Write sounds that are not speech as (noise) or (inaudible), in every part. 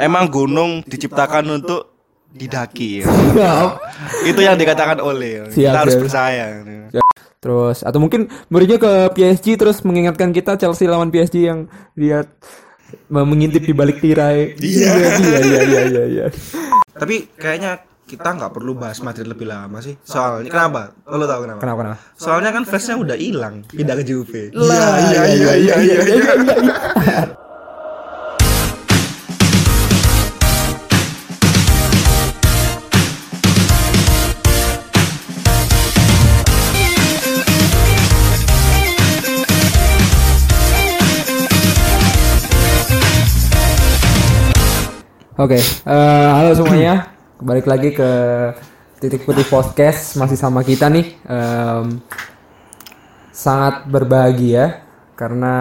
Emang gunung diciptakan untuk didaki. Ya. Itu yang dikatakan oleh. Siap, Kita harus siap. percaya. Terus atau mungkin Mourinho ke PSG terus mengingatkan kita Chelsea lawan PSG yang me- mengintip di balik tirai. Iya iya iya iya iya. iya. Tapi kayaknya kita nggak perlu bahas Madrid lebih lama sih. Soalnya kenapa? Lo tahu kenapa? Kenapa kenapa? Soalnya kan fansnya udah hilang pindah ke Juve. Lah, iya iya iya iya iya. Iya. Oke, eh, halo semuanya. Balik lagi ke Titik Putih Podcast masih sama kita nih. Em, sangat berbahagia karena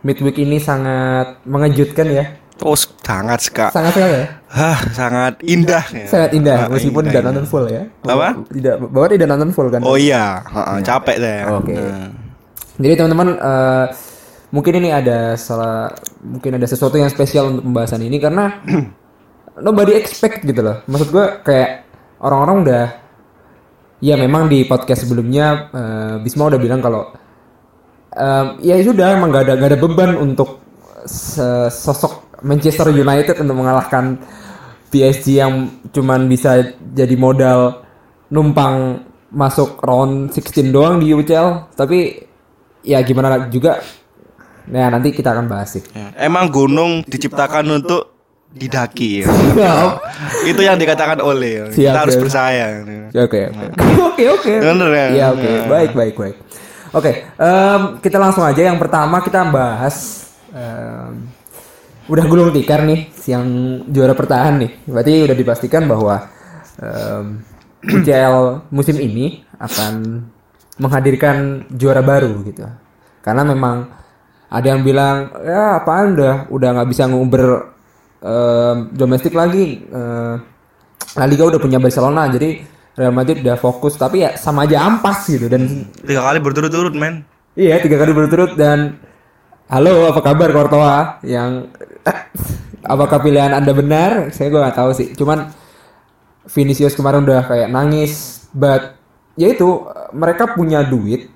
midweek ini sangat mengejutkan ya. Oh, sangat sekali. Sangat sekali ya. Hah, sangat indah. ya. Sangat indah Ah, meskipun indah, tidak indah. nonton full ya. Apa? Tidak bahwa tidak nonton full kan. Oh iya, Ha-ha, capek deh. Oke. Nah. Jadi teman-teman eh, mungkin ini ada salah mungkin ada sesuatu yang spesial untuk pembahasan ini karena (clears throat) nobody expect gitu loh. Maksud gue kayak orang-orang udah ya memang di podcast sebelumnya eh, Bisma udah bilang kalau em, ya sudah emang gak ada gak ada beban untuk sosok Manchester United untuk mengalahkan PSG yang cuman bisa jadi modal numpang masuk round 16 doang di UCL tapi ya gimana juga nah nanti kita akan bahas sih Ya, Emang gunung diciptakan untuk didaki. ya. Itu yang dikatakan oleh. Siap, Kita harus percaya. Ya, Oke, oke. (laughs) Oke, oke. Bener ya? Iya, oke. Nah. Baik, baik, baik. Oke, em, kita langsung aja yang pertama kita bahas em, udah gulung tikar nih yang juara pertahan nih. Berarti udah dipastikan bahwa em, UCL musim ini akan menghadirkan juara baru gitu. Karena memang ada yang bilang ya apaan udah udah nggak bisa nguber em, domestik lagi. eh, La Liga udah punya Barcelona jadi Real Madrid udah fokus. Tapi ya sama aja ampas gitu dan Tiga kali berturut-turut, men. iya tiga kali berturut dan halo apa kabar Courtois yang apakah pilihan anda benar? Saya gue nggak tahu sih. Cuman Vinicius kemarin udah kayak nangis but ya itu mereka punya duit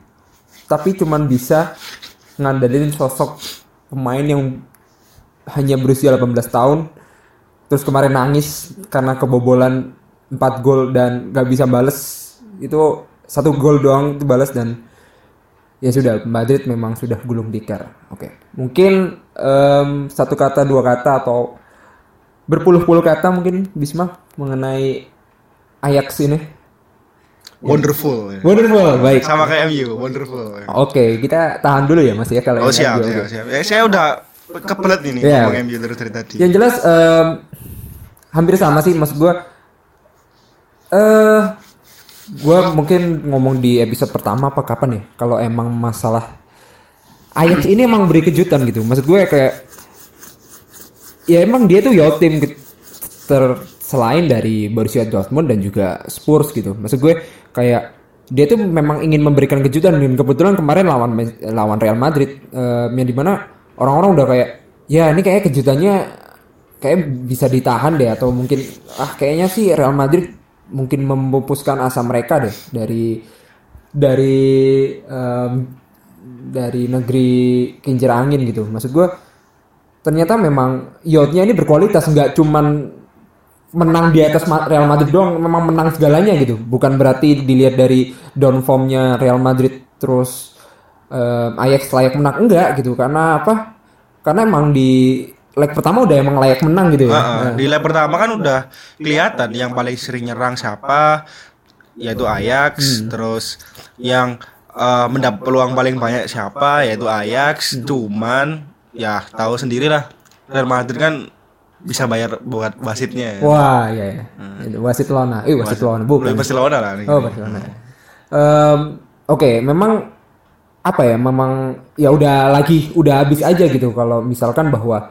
tapi cuman bisa ngandelin sosok pemain yang hanya berusia 18 tahun terus kemarin nangis karena kebobolan 4 gol dan gak bisa bales. Itu satu gol doang itu balas dan ya sudah Madrid memang sudah gulung tikar. Oke. Mungkin em, satu kata dua kata atau berpuluh-puluh kata mungkin Bisma mengenai Ajax ini Wonderful. ya. wonderful baik Sama kayak MU, wonderful. ya. oke kita tahan dulu ya Mas ya kalau Oh yang siap, MU, siap, oke. siap. Ya, saya udah kebelet ini Iya. ngomong MU terus dari tadi. Yang jelas em, hampir sama sih maksud gue. Eh, gue mungkin ngomong di episode pertama apa kapan ya? Kalau emang masalah Ajax ini emang beri kejutan gitu. Maksud gue kayak ya emang dia tuh yo tim ter selain dari Borussia Dortmund dan juga Spurs gitu. Maksud gue kayak dia tuh memang ingin memberikan kejutan dan kebetulan kemarin lawan lawan Real Madrid eh, yang di mana orang-orang udah kayak ya ini kayak kejutannya kayak bisa ditahan deh atau mungkin ah kayaknya sih Real Madrid mungkin memupuskan asa mereka deh dari dari em, dari negeri kincir angin gitu. Maksud gue ternyata memang yachtnya ini berkualitas nggak cuman menang di atas Real Madrid doang memang menang segalanya gitu. Bukan berarti dilihat dari down formnya Real Madrid terus eh, Ajax layak menang. Enggak gitu karena apa? Karena emang di leg pertama udah emang layak menang gitu ya. Heeh, di leg pertama kan udah kelihatan yang paling sering nyerang siapa yaitu Ajax terus yang eh, mendapat peluang paling banyak siapa yaitu Ajax. Cuman ya tahu sendirilah Real Madrid kan bisa bayar buat wasitnya ya. wah ya, ya. Itu wasit Lona eh wasit Lona bukan Lebih Barcelona lah nih. Oh Barcelona. Em, Oke, memang apa ya? Memang ya udah lagi udah habis aja gitu kalau misalkan bahwa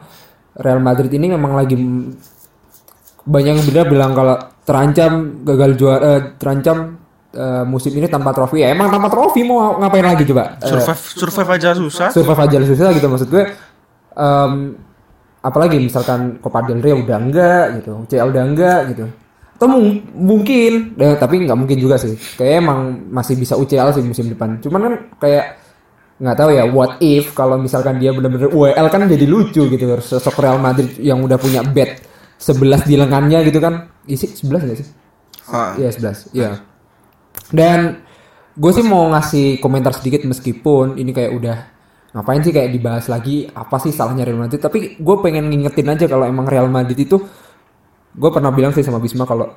Real Madrid ini memang lagi banyak yang benar bilang kalau terancam gagal juara, eh, terancam eh, musim ini tanpa trofi. Ya emang tanpa trofi mau ngapain lagi coba? Eh, survive survive aja susah survive aja susah gitu maksud gue. Em, apalagi misalkan Copa del Rey udah enggak gitu, UCL udah enggak gitu. Atau mung- mungkin, eh, tapi nggak mungkin juga sih. Kayak emang masih bisa UCL sih musim depan. Cuman kan kayak nggak tahu ya what if kalau misalkan dia benar-benar UEL kan jadi lucu gitu sosok Real Madrid yang udah punya bet 11 di lengannya gitu kan isi 11 nggak sih Ah. Iya 11 iya dan gue sih mau ngasih komentar sedikit meskipun ini kayak udah ngapain sih kayak dibahas lagi? Apa sih salahnya Real Madrid? Tapi gue pengen ngingetin aja kalau emang Real Madrid itu gue pernah bilang sih sama Bisma kalau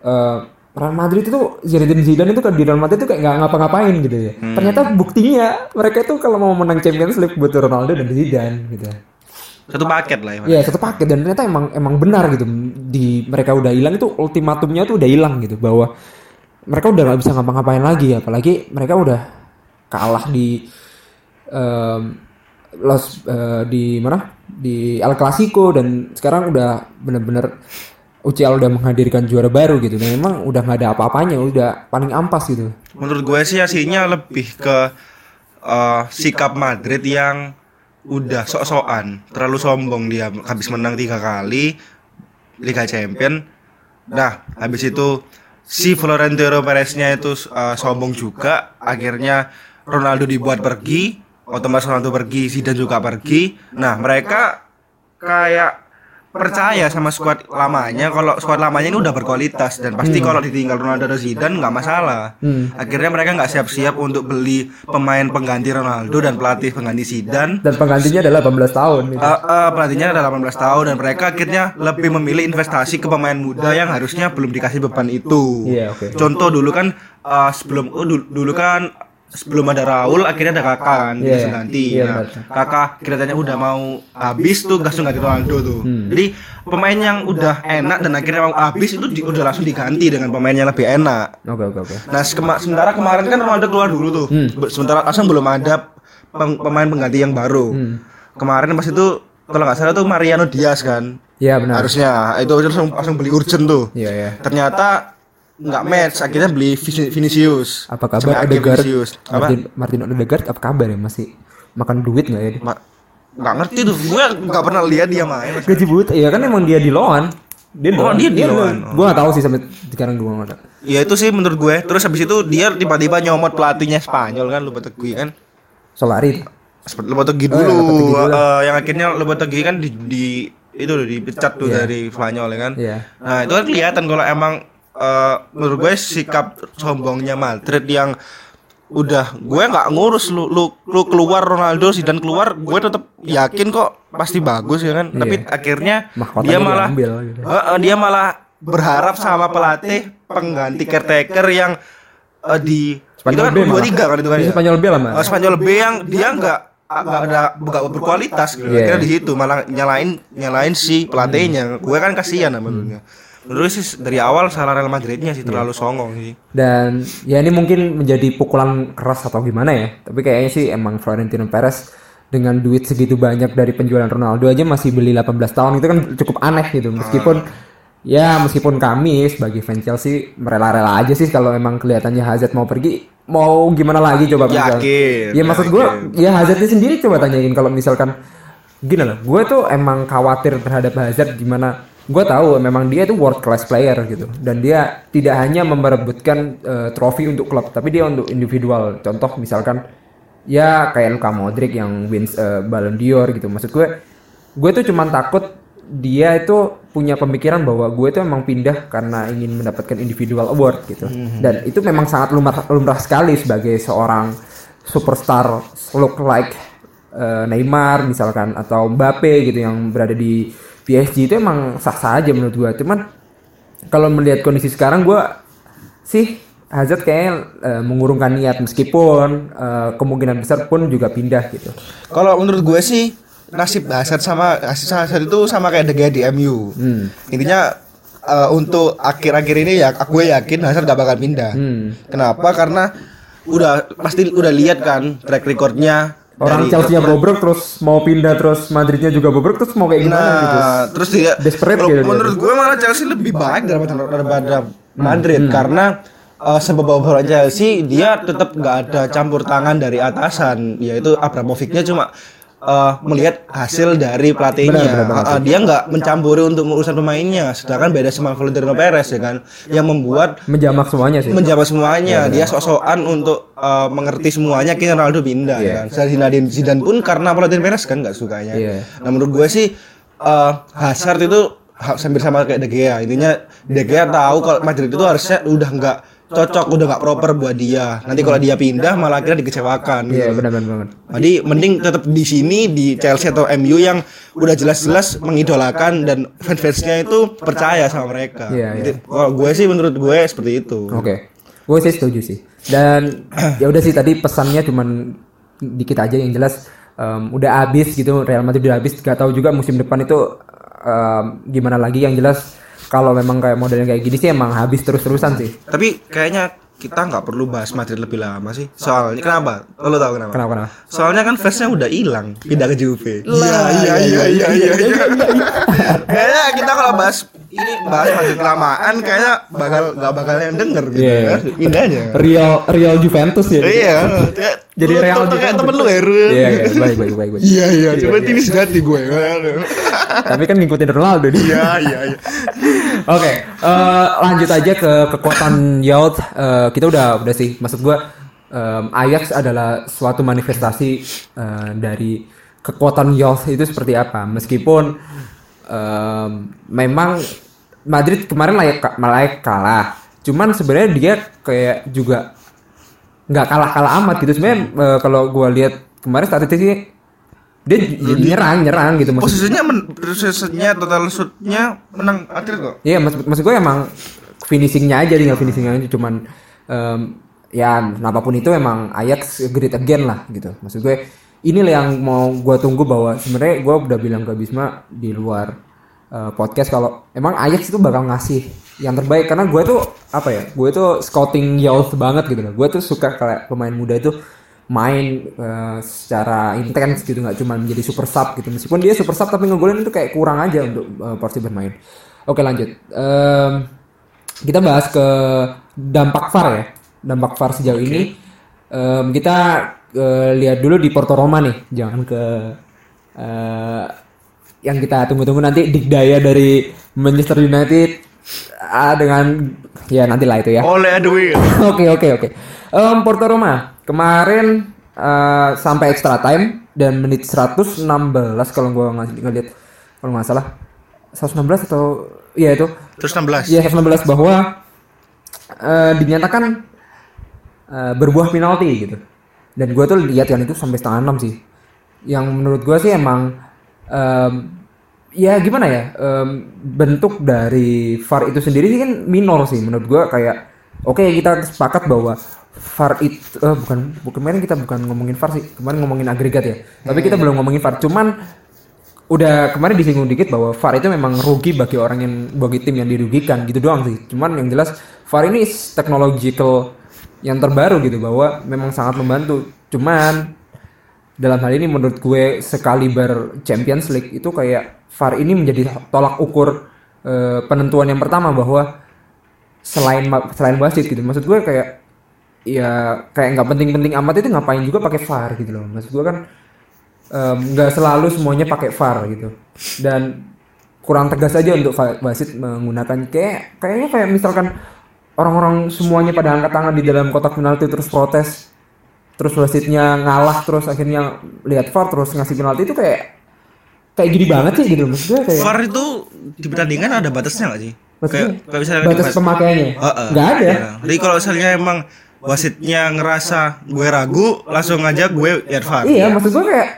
eh, Real Madrid itu Zinedine Zidane itu kan di Real Madrid itu kayak nggak ngapa-ngapain gitu ya. Ternyata buktinya mereka itu kalau mau menang Champions League butuh Ronaldo dan Zidane gitu. Satu paket lah ya. Iya satu paket. Dan ternyata emang emang benar gitu. Di mereka udah hilang itu ultimatumnya tuh udah hilang gitu. Bahwa mereka udah nggak bisa ngapa-ngapain lagi. Apalagi mereka udah kalah di em, los eh, di mana? Di El Clasico dan sekarang udah bener-bener UCL udah menghadirkan juara baru gitu. Dan emang udah nggak ada apa-apanya udah paling ampas gitu. Menurut gue sih hasilnya lebih ke eh, sikap Madrid yang udah sok-sokan, terlalu sombong. Dia habis menang tiga kali Liga Champion. Nah, habis itu si Florentino Perez-nya itu eh, sombong juga, akhirnya Ronaldo dibuat pergi, otomatis Ronaldo pergi, Zidane juga pergi. Nah, mereka kayak percaya sama skuad lamanya kalau skuad lamanya ini udah berkualitas dan pasti kalau ditinggal Ronaldo dan Zidane nggak masalah. Akhirnya mereka nggak siap-siap untuk beli pemain pengganti Ronaldo dan pelatih pengganti Zidane. dan penggantinya adalah 18 tahun gitu. Eh, eh, pelatihnya ada 18 tahun dan mereka akhirnya lebih memilih investasi ke pemain muda yang harusnya belum dikasih beban itu. Iya, oke. Contoh dulu kan eh, sebelum dulu, dulu kan sebelum ada Raul akhirnya ada Kakak kan Iya, langsung ganti. iya, nah. Kakak kelihatannya udah mau habis tuh langsung ganti Ronaldo tuh. Hmm. Jadi pemain yang udah enak dan akhirnya mau habis itu di- udah langsung diganti dengan pemain yang lebih enak. oke oke oke Nah, sekema- sementara kemarin kan Ronaldo keluar dulu tuh. Hmm. Sementara langsung belum ada pem- pemain pengganti yang baru. Hmm. Kemarin pas itu kalau nggak salah tuh Mariano Diaz kan. Iya benar Harusnya itu langsung langsung beli urgent tuh. iya iya Ternyata nggak match, akhirnya beli Vini- Vinicius. apa kabar Odegaard. Apa? Martin Martin Odegaard apa kabar ya masih makan duit nggak ya? Ma- nggak ngerti tuh, gue nggak pernah lihat dia main. gaji buta iya kan emang dia di loan dia Oh, dia di loan. gue gak tahu sih sampai sekarang gue nggak tahu Ya itu sih menurut gue. Terus habis itu dia tiba-tiba nyomot pelatihnya Spanyol kan, Lopetegui kan. Solari Seperti Lopetegui Oh, dulu, ya, Lopetegui dulu. eh, yang akhirnya Lopetegui kan di, di itu loh, dipecat tuh dari Spanyol ya kan. Iya. Nah itu kan kelihatan kalau emang eh, menurut gue sikap sombongnya Madrid yang udah gue nggak ngurus lu, lu lu keluar Ronaldo sih dan keluar gue tetap yakin kok pasti bagus ya kan tapi akhirnya Mahkotanya dia malah diambil gitu. Eh, dia malah berharap sama pelatih pengganti caretaker yang eh, di Spanyol itu kan dua tiga kan itu kan ya? Spanyol B lah, Mas. Oh, Spanyol B yang dia nggak nggak ada nggak berkualitas gitu. Iya. Akhirnya di situ malah nyalain nyalain si pelatihnya. Gue kan kasihan sama menurutnya. Menurut sih dari awal salah Real Madridnya sih terlalu songong sih. dan ya ini mungkin menjadi pukulan keras atau gimana ya tapi kayaknya sih emang Florentino Perez dengan duit segitu banyak dari penjualan Ronaldo aja masih beli 18 tahun itu kan cukup aneh gitu meskipun ya meskipun kami sebagai fans Chelsea merela-rela aja sih kalau emang kelihatannya Hazard mau pergi mau gimana lagi coba misal. Yakin, ya maksud gue ya Hazardnya sendiri coba tanyain kalau misalkan gini loh gue tuh emang khawatir terhadap Hazard gimana gue tahu memang dia itu world class player gitu. Dan dia tidak hanya memperebutkan eh, trofi untuk klub tapi dia untuk individual. Contoh misalkan ya kayak Luka Modric yang wins eh, Ballon d'Or gitu. Maksud gue gue tuh cuman takut dia itu punya pemikiran bahwa gue itu emang pindah karena ingin mendapatkan individual award gitu. Dan itu memang sangat lumrah lumrah sekali sebagai seorang superstar look like eh, Neymar misalkan atau Mbappe gitu yang berada di PSG itu emang sah-sah aja menurut gua. Cuman kalau melihat kondisi sekarang gua sih Hazard kayaknya eh, mengurungkan niat meskipun eh, kemungkinan besar pun juga pindah gitu. Kalau menurut gue sih nasib Hazard sama nasib Hazard itu sama kayak De Gea di MU. Hmm. Intinya eh, untuk akhir-akhir ini ya aku yakin Hazard gak bakal pindah. Hmm. Kenapa? Karena udah pasti udah lihat kan track recordnya Orang dari- Chelsea-nya bobrok terus mau pindah terus Madridnya juga bobrok terus mau kayak gimana gitu. Nah, terus dia Desperate gitu dia. menurut gue malah Chelsea lebih baik daripada daripada Hmm. Madrid karena uh, sebab Chelsea dia tetap nggak ada campur tangan dari atasan yaitu Abramovic-nya cuma eh, melihat hasil dari pelatihnya. Benar, benar. Ah, ah, dia nggak mencampuri untuk urusan pemainnya. Sedangkan beda sama Florentino Perez ya kan, yang membuat menjamak semuanya sih menjabat semuanya. Dia sok-sokan untuk eh, mengerti semuanya. Akhirnya Ronaldo pindah ya kan. Saya Zinedine Zidane pun karena Florentino Perez kan nggak sukanya. Iya. Nah menurut gue sih eh, Hazard itu ha- hampir sama kayak De Gea. Intinya De Gea tahu kalau Madrid itu harusnya udah nggak cocok, udah nggak proper buat dia. Nanti kalau dia pindah malah akhirnya dikecewakan. iya gitu. benar-benar banget Jadi mending tetap di sini di Chelsea atau MU yang udah jelas-jelas mengidolakan dan fans-fansnya itu percaya sama mereka. Iya, Jadi, Kalau gue sih menurut gue seperti itu. Oke, gue sih setuju sih. Dan ya udah sih tadi pesannya cuman dikit aja yang jelas em, udah habis gitu Real Madrid udah habis. Gak tahu juga musim depan itu em, gimana lagi. Yang jelas kalau memang kayak modelnya kayak gini sih emang habis terus-terusan sih. Tapi kayaknya kita nggak perlu bahas Madrid lebih lama sih. Soalnya kenapa? Lo tau kenapa? Kenapa kenapa? Soalnya kan fansnya udah hilang pindah ke Juve. Iya iya iya iya iya. Kayaknya kita kalau bahas ini bahas Madrid kelamaan kayaknya bakal nggak bakal yang denger gitu. Iya. kan. Pindah aja. Real Real Juventus ya. Iya. Jadi Lu- Real lu kayak Juventus. temen lu ya. Ru. Iya, iya, baik baik baik baik. Iya iya, coba ini sejati gue. Tapi kan ngikutin Ronaldo nih. Iya iya iya. Oke, eh, lanjut aja ke kekuatan Youth. Eh, kita udah udah sih, maksud gua em, Ajax adalah suatu manifestasi eh, dari kekuatan Youth itu seperti apa. Meskipun em, memang Madrid kemarin layak layak kalah, cuman sebenarnya dia kayak juga nggak kalah-kalah amat gitu. Sebenarnya eh, kalau gua lihat kemarin statistiknya dia nyerang nyerang gitu maksud Posisinya men, posisinya total shootnya menang Madrid kok. Iya, maksud, maksud gue emang finishingnya aja tinggal finishingnya aja cuman em, ya apa pun itu emang Ajax great again lah gitu. Maksud gue inilah yang mau gue tunggu bahwa sebenarnya gue udah bilang ke Bisma di luar eh, podcast kalau emang Ajax itu bakal ngasih yang terbaik karena gue tuh apa ya gue tuh scouting youth banget gitu loh gue tuh suka kayak pemain muda itu main eh, secara intens gitu nggak cuma menjadi super sub gitu. Meskipun dia super sub tapi ngegolin itu kayak kurang aja untuk eh, porsi bermain. Oke lanjut. Em, kita bahas ke dampak VAR ya. Dampak VAR sejauh ini. Em, kita eh, lihat dulu di Porto Roma nih. Jangan ke eh, yang kita tunggu-tunggu nanti. Dikdaya dari Manchester United ah, dengan ya nanti lah itu ya. Oleh Edwin. (laughs) Oke oke oke. Porto Roma kemarin eh, sampai extra time dan menit 116 kalau gua ngasih ngeliat kalau nggak salah 116 atau iya itu Terus 16. Iya 116 bahwa eh, dinyatakan eh, berbuah penalti gitu. Dan gue tuh lihat kan itu sampai setengah enam sih. Yang menurut gue sih emang em, ya gimana ya em, bentuk dari VAR itu sendiri sih kan minor sih menurut gue kayak oke kita sepakat bahwa VAR itu eh, bukan bukan kemarin kita bukan ngomongin VAR sih kemarin ngomongin agregat ya tapi kita belum ngomongin VAR cuman udah kemarin disinggung dikit bahwa VAR itu memang rugi bagi orang yang bagi tim yang dirugikan gitu doang sih. Cuman yang jelas VAR ini technological yang terbaru gitu bahwa memang sangat membantu. Cuman dalam hal ini menurut gue sekaliber Champions League itu kayak VAR ini menjadi tolak ukur eh, penentuan yang pertama bahwa selain selain wasit gitu. Maksud gue kayak ya kayak nggak penting-penting amat itu ngapain juga pakai VAR gitu loh. Maksud gue kan nggak selalu semuanya pakai VAR gitu dan kurang tegas aja untuk wasit menggunakan kayak kayaknya kayak misalkan orang-orang semuanya pada angkat tangan di dalam kotak penalti terus protes terus wasitnya ngalah terus akhirnya lihat VAR terus ngasih penalti itu kayak kayak gini banget sih gitu maksudnya kayak VAR itu di pertandingan ada batasnya nggak sih? Maksudnya, Kayak kayak batas pemakaiannya Heeh. nggak ada Iya. Jadi kalau misalnya emang wasitnya ngerasa gue ragu, langsung aja gue lihat VAR. Iya, maksud gue kayak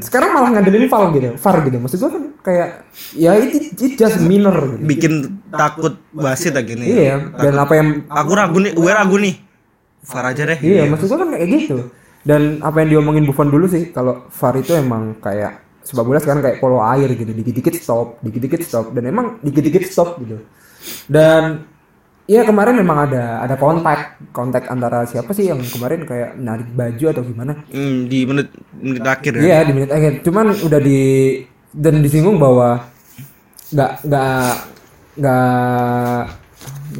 sekarang malah ngandelin VAR gitu, VAR gitu. Maksud gue kan kayak ya it, it just minor gitu. Bikin takut wasit kayak gini. Iya, dan apa yang Aku ragu nih, gue ragu nih. VAR aja deh. iya, maksud gue kan kayak gitu. Dan apa yang diomongin Buffon dulu sih, kalau VAR itu emang kayak sepak bola sekarang kayak polo air gitu, dikit-dikit stop, dikit-dikit stop, dan emang dikit-dikit stop gitu. Dan Iya kemarin memang ada ada kontak kontak antara siapa sih yang kemarin kayak narik baju atau gimana? Hmm, di menit menit akhir ya. Iya di menit akhir. Cuman udah di dan disinggung bahwa nggak nggak nggak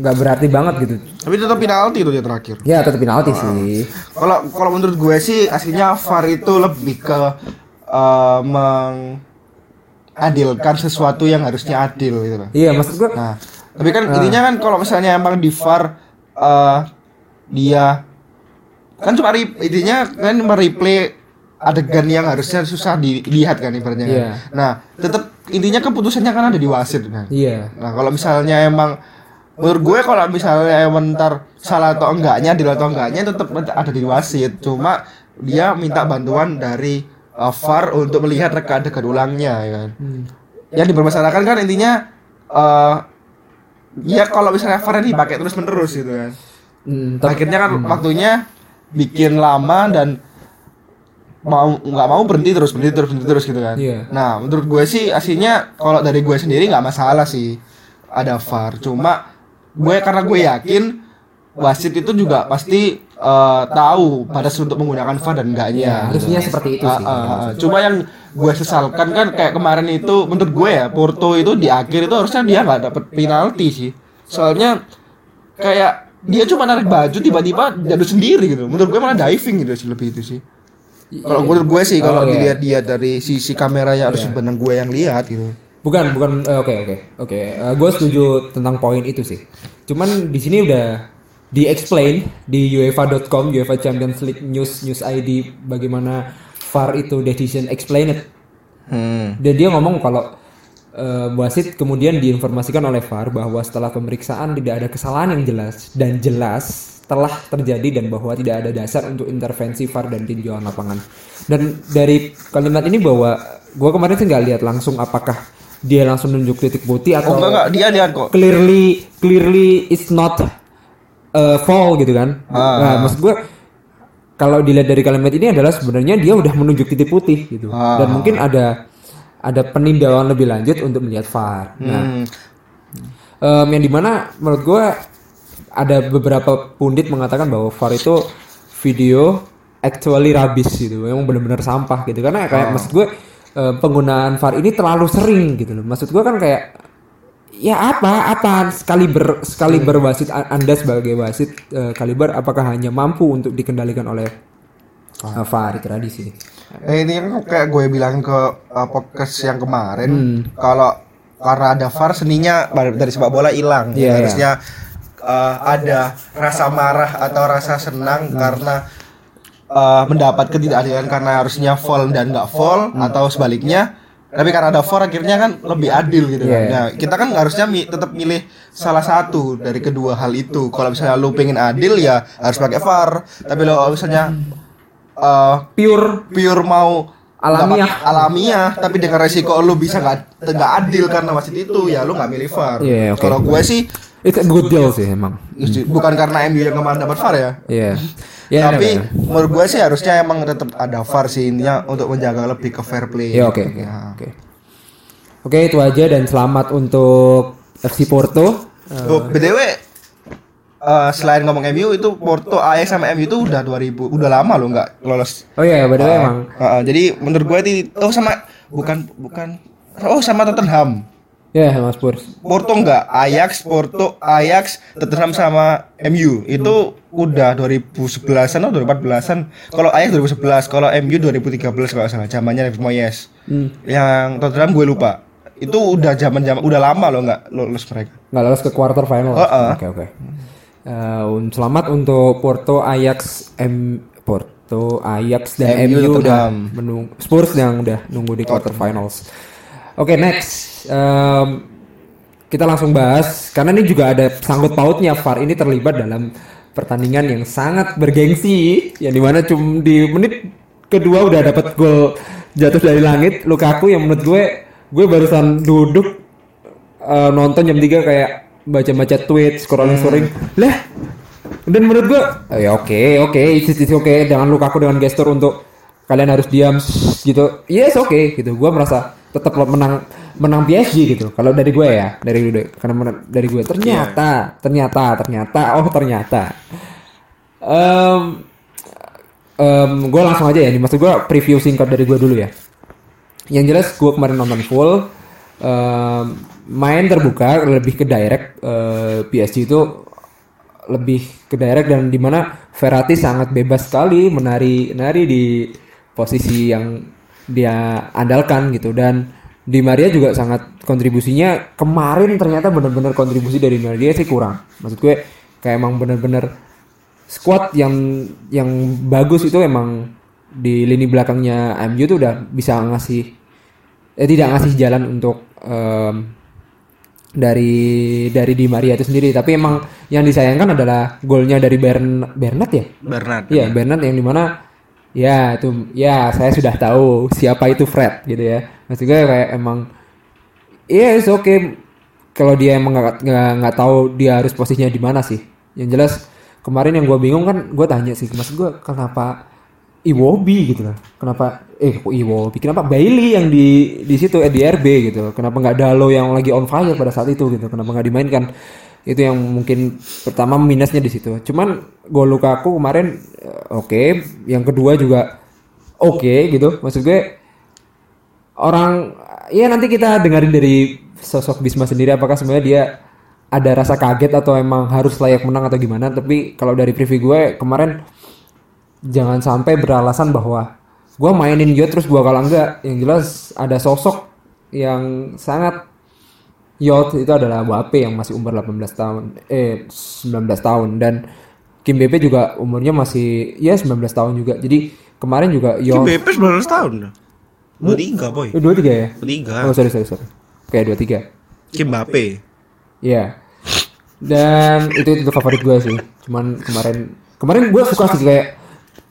nggak berarti banget gitu. Tapi tetap penalti itu dia terakhir. Ya tetap penalti sih. Kalau kalau menurut gue sih aslinya VAR itu lebih ke eh, mengadilkan sesuatu yang harusnya adil gitu loh. Iya, maksud gua Nah, tapi kan intinya kan kalau misalnya emang di VAR eh, dia kan cuma re- intinya kan mereplay adegan yang harusnya susah dilihat kan ibaratnya. kan. Iya. Nah, tetap intinya keputusannya kan ada di wasit kan. iya. Nah, kalau misalnya emang menurut gue kalau misalnya emang ntar salah atau enggaknya, adil atau enggaknya tetap ada di wasit. Cuma dia minta bantuan dari uh, VAR untuk melihat reka adegan ulangnya ya kan. Yang dipermasalahkan kan intinya eh ya kalau misalnya VAR dipakai terus menerus gitu kan. Hmm, Akhirnya kan waktunya bikin lama dan mau nggak mau berhenti terus berhenti terus berhenti terus gitu kan. Iya. Nah menurut gue sih aslinya kalau dari gue sendiri nggak masalah sih ada VAR. Cuma gue karena gue yakin wasit itu juga pasti eh, tahu batas untuk menggunakan VAR dan enggaknya. Ya, harusnya seperti itu sih. Ah, ah, ah. Cuma yang gue sesalkan kan kayak kemarin itu menurut gue ya Porto itu di akhir itu harusnya dia nggak dapet penalti sih. Soalnya kayak dia cuma narik baju tiba-tiba jatuh sendiri gitu. Menurut gue malah diving gitu sih lebih itu sih. Kalau menurut gue sih kalau Oh, iya. dilihat dia dari sisi kameranya harus benar gue yang lihat gitu. Bukan, bukan. eh, Oke, oke, oke. gue setuju tentang poin itu sih. Cuman di sini udah di explain di UEFA.com, UEFA Champions League News News ID bagaimana VAR itu decision explained. Hmm. Dan dia ngomong kalau eh, wasit kemudian diinformasikan oleh VAR bahwa setelah pemeriksaan tidak ada kesalahan yang jelas dan jelas telah terjadi dan bahwa tidak ada dasar untuk intervensi VAR dan tinjauan lapangan. Dan dari kalimat ini bahwa gua kemarin sih nggak lihat langsung apakah dia langsung nunjuk titik putih Oh atau enggak enggak dia lihat kok. clearly clearly it's not uh, fall gitu kan. Ah. Nah, maksud gue kalau dilihat dari kalimat ini adalah sebenarnya dia udah menunjuk titik putih gitu. Ah. Dan mungkin ada ada peninjauan lebih lanjut untuk melihat VAR. Nah, Hmm. em, yang di mana menurut gue ada beberapa pundit mengatakan bahwa VAR itu video actually rubbish gitu, memang benar-benar sampah gitu. Karena kayak maksud gue penggunaan VAR ini terlalu sering gitu loh. Maksud gue kan kayak ya apa apa sekali ber sekali berwasit anda sebagai wasit eh, kaliber apakah hanya mampu untuk dikendalikan oleh eh, VAR tadi sih. Eh, ini kan kayak gue bilang ke uh, podcast yang kemarin Hmm. kalau karena ada VAR seninya dari sepak bola hilang. Iya, iya. Harusnya uh, ada rasa marah atau rasa senang karena uh, mendapat ketidakadilan karena harusnya fall dan nggak fall Hmm. atau sebaliknya. Tapi karena ada VAR akhirnya kan lebih adil gitu kan. Iya. Nah, kita kan harusnya mi- tetap milih salah satu dari kedua hal itu. Kalau misalnya lu pengen adil ya harus pakai VAR. Tapi kalau misalnya uh, Pure pure mau Alamiah. alamiah tapi dengan resiko lu bisa nggak nggak adil karena wasit itu ya lu nggak milih VAR. Iya, oke. Kalau gue sih it's a good deal sih emang. bukan karena MU yang kemarin dapat VAR ya. Iya. Ya, tapi ada, ada. menurut gue sih harusnya emang tetap ada VAR sih intinya untuk menjaga lebih ke fair play. Ya oke oke. Ya. Oke. Oke itu aja dan selamat untuk FC Porto. Oh, BTW eh, selain ngomong MU itu Porto AS sama MU itu udah 2000 udah lama loh nggak lolos. Oh iya, the way emang. Ah, ah, jadi menurut gue itu oh sama bukan bukan oh sama Tottenham. Ya sama Spurs. Porto enggak, Ajax, Porto, Ajax, Tottenham sama MU itu udah 2011-an atau 2014-an. Kalau Ajax 2011, kalau MU 2013 kalau salah, zamannya David Moyes. Hmm. Yang Tottenham gue lupa. Itu udah zaman-zaman udah lama loh nggak lolos mereka. Nggak lolos ke quarter final. Oh, oh. Oke oke. Eh, un- selamat untuk Porto, Ajax, M Porto, Ajax dan MU, MU, udah Tottenham. menung Spurs yang udah nunggu di quarter finals. Oke next, Em, kita langsung bahas karena ini juga ada sangkut pautnya VAR ini terlibat dalam pertandingan yang sangat bergengsi yang di mana cuma di menit kedua udah dapat gol jatuh dari langit. Lukaku yang menurut gue gue barusan duduk eh, nonton jam 3 kayak baca-baca tweet scrolling scrolling lah dan menurut gua "Oh, ya oke oke it's, it's oke dengan Lukaku dengan gestur untuk kalian harus diam gitu. Yes oke gitu. Gua merasa tetap menang menang PSG gitu. Kalau dari gue ya dari karena menang- dari gue. Ternyata ternyata ternyata oh ternyata. Em em, gue langsung aja ya nih. Maksud gue preview singkat dari gue dulu ya. Yang jelas gue kemarin nonton full. Em, main terbuka lebih ke direct eh, PSG itu lebih ke direct dan di mana Verratti sangat bebas sekali menari nari di posisi yang dia andalkan gitu dan Di Maria juga sangat kontribusinya kemarin ternyata benar-benar kontribusi dari Maria sih kurang. Maksud gue kayak emang benar-benar squad yang yang bagus itu emang di lini belakangnya MU tuh udah bisa ngasih eh tidak ngasih jalan untuk em, dari dari Di Maria itu sendiri tapi emang yang disayangkan adalah golnya dari Bern Bernat ya Bernard. Iya Bernat yang di mana ya itu ya saya sudah tahu siapa itu Fred gitu ya. Maksud gue kayak emang iya it's okay. Kalau dia emang nggak nggak tahu dia harus posisinya di mana sih. Yang jelas kemarin yang gue bingung kan gue tanya sih maksud gue kenapa Iwobi gitu loh. Kenapa eh kok Iwobi? Kenapa Bailey yang di di situ eh, di RB gitu kenapa nggak Dalo yang lagi on fire pada saat itu gitu kenapa nggak dimainkan itu yang mungkin pertama minusnya di situ. Cuman gol Lukaku kemarin eh, oke. Yang kedua juga oke gitu. Maksud gue orang ya nanti kita dengerin dari sosok Bisma sendiri apakah sebenarnya dia ada rasa kaget atau emang harus layak menang atau gimana. Tapi kalau dari preview gue kemarin jangan sampai beralasan bahwa gue mainin dia terus gue kalah enggak yang jelas ada sosok yang sangat Yot itu adalah Wape yang masih umur 18 tahun eh 19 tahun dan Kim BP juga umurnya masih ya 19 tahun juga jadi kemarin juga Kim Yot BP 19 tahun. Dua tiga boy. eh, dua tiga ya Dua tiga. oh sorry sorry sorry kayak dua tiga Kim Mbappe. Iya. Dan itu itu favorit gue sih. Cuman kemarin kemarin gue suka sih kayak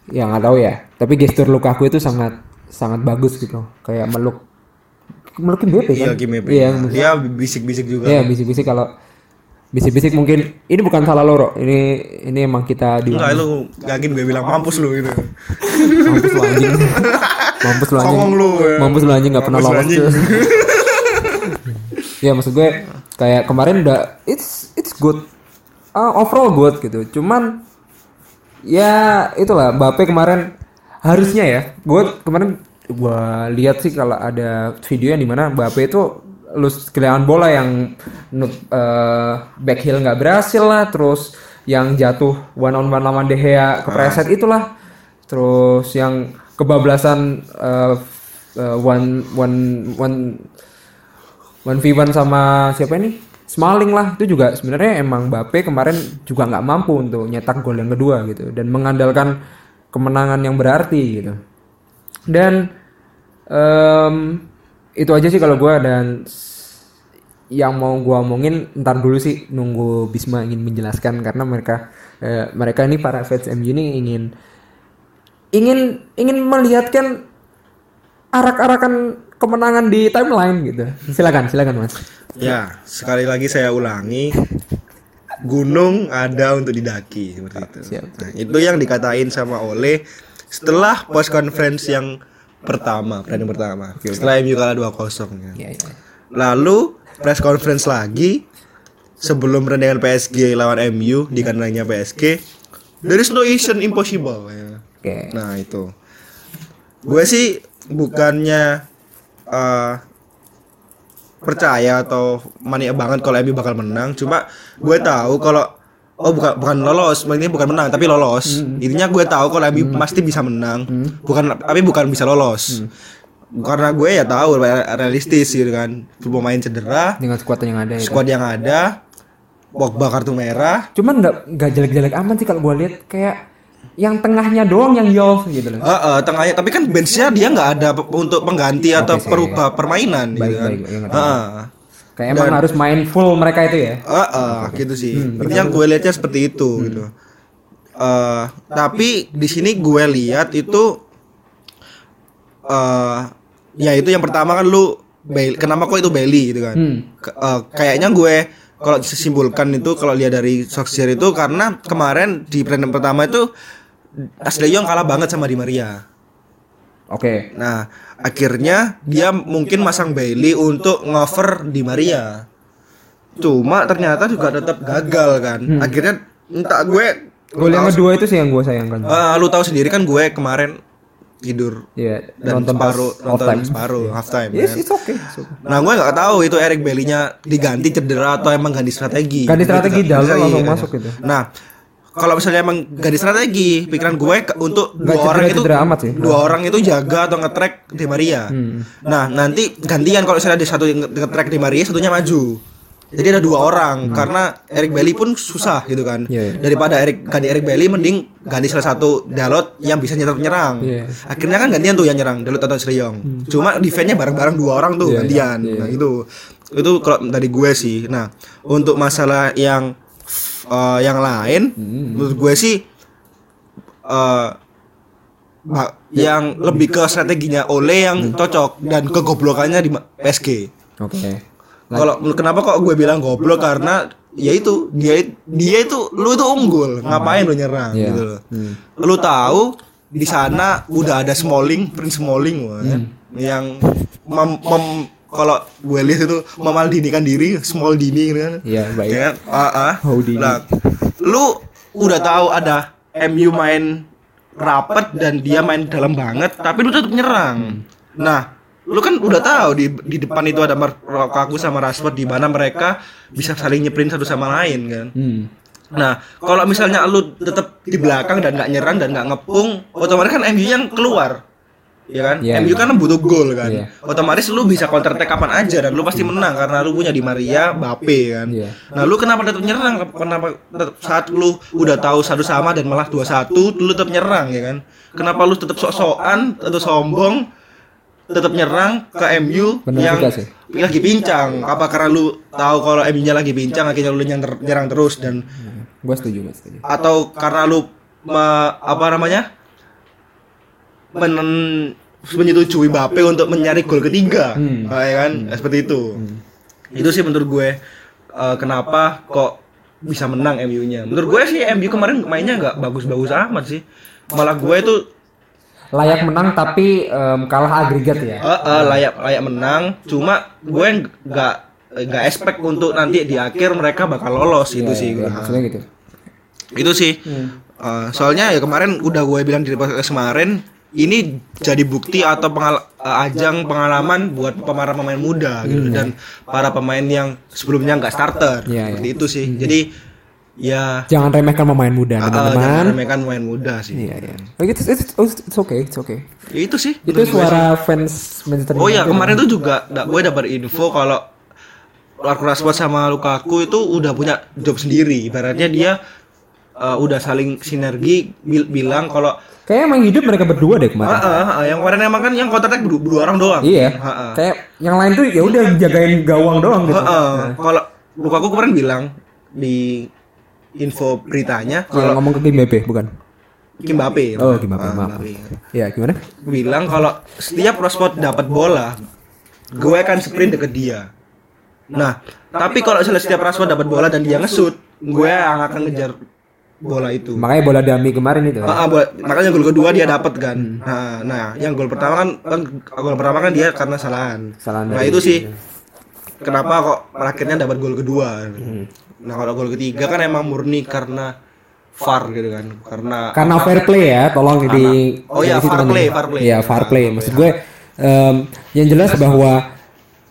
ya nggak tahu ya. Tapi gestur Lukaku itu sangat sangat bagus gitu. Kayak meluk melukin BP kan? Iya Kim Mbappe. Iya, Dia bisik-bisik juga. iya bisik-bisik kalau bisik-bisik mungkin ini bukan salah loro. Ini ini emang kita di Enggak lu yakin gue bilang mampus lu gitu. mampus lu anjing. (laughs) mampus lu anjing. Songong lu, ya. Mampus lu anjing nggak pernah lolos. tuh. (laughs) ya maksud gue kayak kemarin udah it's it's good Uh, overall good gitu cuman ya itulah Mbappe kemarin harusnya ya gue kemarin gue lihat sih kalau ada video yang di mana Mbappe itu lu kehilangan bola yang eh, back heel nggak berhasil lah terus yang jatuh one on one lawan De Gea kepreset itulah. Terus yang kebablasan eh, eh, one one one one v one sama siapa ini? Smalling lah. Itu juga sebenarnya emang Mbappe kemarin juga nggak mampu untuk nyetak gol yang kedua gitu dan mengandalkan kemenangan yang berarti gitu. Dan em, itu aja sih kalau gua dan yang mau gua omongin ntar dulu sih nunggu Bisma ingin menjelaskan karena mereka eh, mereka ini para fans MU ini ingin ingin ingin melihatkan arak-arakan kemenangan di timeline gitu. Silakan, silakan Mas. Ya, sekali lagi saya ulangi. Gunung ada untuk didaki seperti itu. Siap. Nah, itu yang dikatain sama Ole setelah post conference yang pertama, pertandingan pertama. Setelah MU kalah 2-0 kan. Iya, iya. Lalu press conference lagi sebelum pertandingan PSG lawan MU di kandangnya PSG. There is no mission impossible. ya. Oke. Nah itu, gue sih bukannya eh, percaya atau mania banget kalau MU bakal menang. Cuma gue tahu kalau oh bukan bukan lolos, ini bukan menang tapi lolos. Intinya gue tahu kalau MU pasti bisa menang, bukan tapi bukan bisa lolos. Karena gue ya tahu realistis gitu kan, pemain cedera, Dengan skuad yang ada itu. squad yang ada, Pogba kartu merah, Cuman nggak nggak jelek-jelek amat sih kalau gua lihat kayak yang tengahnya doang yang Yolf gitu loh. Heeh, tengahnya. Tapi kan benchnya dia nggak ada untuk pengganti atau perubah permainan gitu Baik, kan. baik, iya, ngerti. Kayak emang harus main full mereka itu ya. Heeh, gitu sih. Ini yang gue lihatnya seperti itu gitu. Eh, tapi di sini gue lihat itu eh ya itu yang pertama kan lu Bailey, kenapa kok itu Bailey gitu kan? Hmm. Eh, kayaknya gue kalau disimpulkan itu kalau lihat dari Solskjaer itu karena kemarin di pertandingan pertama itu Ashley Young kalah banget sama Di Maria. Oke. Nah, akhirnya dia mungkin masang Bailey untuk ngover di Maria. Cuma ternyata juga tetap gagal kan. Akhirnya entah gue Gol yang kedua itu sih yang gua sayangkan. Ah, lu tahu sendiri kan gue kemarin tidur Iya, dan nonton separuh off nonton time. separuh half time. Yes, kan. it's okay. it's okay. Nah, gue nggak tahu itu Eric Bailey-nya diganti cedera atau emang ganti strategi. Ganti strategi, Gitu, Dalot strategi, langsung kan. masuk gitu. Nah, kalau misalnya emang ganti strategi, pikiran gue ke- untuk dua cedera- orang itu amat sih. dua orang itu jaga atau nge-track di Maria. Hmm. Nah, nanti gantian kalau misalnya ada satu yang nge- nge-track di Maria, satunya maju. Jadi ada dua orang karena Eric Bailey pun susah gitu kan. Hmm. Iya, iya. Daripada Eric ganti Eric Bailey mending ganti salah satu Dalot yang bisa nyerang nyerang. Iya. Akhirnya kan gantian tuh yang nyerang Dalot atau Sreyong. Cuma defense-nya bareng-bareng dua orang tuh Iya, iya. gantian. Iya, Nah, itu itu kalau dari gue sih. Nah, untuk masalah yang eh, yang lain Hmm. menurut gue sih eh ba- yang lebih ke strateginya Ole yang cocok dan kegoblokannya di PSG. Oke. Kalau kenapa kok gue bilang goblok karena ya itu dia dia itu lu itu unggul ngapain lu nyerang Iya. gitu loh. Lu tahu di sana udah ada Smalling, Prince Smalling wah, Hmm. yang mem, mem- kalau gue lihat itu memaldinikan diri, small dini gitu kan. Iya, baik. Ya kan? Ah, ah. Houdini. Nah, lu udah tahu ada MU main rapet dan dia main dalam banget, tapi lu tetap nyerang. Nah, lu kan udah tahu di di depan itu ada Lukaku sama Rashford di mana mereka bisa saling nyeprin satu sama lain kan. Hmm. Nah, kalau misalnya lu tetap di belakang dan nggak nyerang dan nggak ngepung, otomatis kan MU yang keluar. Ya kan? Iya, MU iya. kan butuh gol kan. Iya. Otomatis lu bisa counter attack kapan aja dan lu pasti menang karena lu punya di Maria, Bape kan. Iya. Nah, lu kenapa tetap nyerang? Kenapa tetap saat lu udah tahu satu sama dan malah dua satu, lu tetap nyerang ya kan? Kenapa lu tetap sok-sokan atau sombong tetap nyerang ke MU Bener yang sih. lagi pincang? Apa karena lu tahu kalau MU-nya lagi pincang akhirnya lu nyerang, terus dan Gue setuju, gue setuju. atau karena lu me- apa namanya men menyetujui Mbappe untuk mencari gol ketiga. Hmm. Ah, ya kan? Seperti itu. Itu sih menurut gue eh, kenapa kok bisa menang MU-nya menurut gue sih MU kemarin mainnya nggak bagus-bagus amat sih. Malah gue itu Layak menang tapi em, kalah agregat ya. eh, eh, layak layak menang. Cuma gue nggak nggak expect untuk nanti di akhir mereka bakal lolos. Itu Iya, sih iya, maksudnya gitu. itu sih. Uh, soalnya ya kemarin udah gue bilang di podcast kemarin ini jadi bukti atau pengal- uh, ajang pengalaman buat pemain-pemain muda gitu dan para pemain yang sebelumnya nggak starter Hmm. Iya, seperti iya. itu sih jadi ya Jangan remehkan pemain muda, uh, teman-teman. jangan remehkan pemain muda sih Iya, iya. Oh, it's, it's, it's, it's okay, it's okay. Ya, itu sih Itu suara fans Manchester sih. oh ya kemarin tuh juga gue dapat info kalau Rashford sama Lukaku itu udah punya job sendiri ibaratnya dia uh, udah saling sinergi bil- bilang kalau Kayaknya emang hidup mereka berdua deh kemarin. Ah, ah, ah, yang kemarin emang kan yang kontak berdua, berdua orang doang. Iya. Ah, ah. Kayak yang lain tuh ya udah jagain gawang doang gitu. Ah, ah. Kalau Lukaku kemarin bilang di info beritanya Kalau kalau ngomong ke Kim Mbappe bukan? Kim Mbappe. Oh, Kim Mbappe, Ah, maaf. Mbappe. Ya, gimana? Bilang kalau setiap Rashford dapat bola, gue akan sprint deket dia. Nah, tapi kalau setiap Rashford dapat bola dan dia ngesut, gue yang akan ngejar bola itu. Makanya bola dami kemarin itu. Ah, ah, buat- makanya gol kedua dia dapat kan. Nah, nah, yang gol pertama kan, kan gol pertama kan dia karena kesalahan. Kesalahan Nah, itu sih kenapa kok akhirnya dapat gol kedua. Nah, kalau gol ketiga kan emang murni karena VAR gitu kan. Karena Karena fair play ya, tolong di Oh iya, teman-teman. play, fair play. Iya, fair play. Maksud gue em, yang jelas bahwa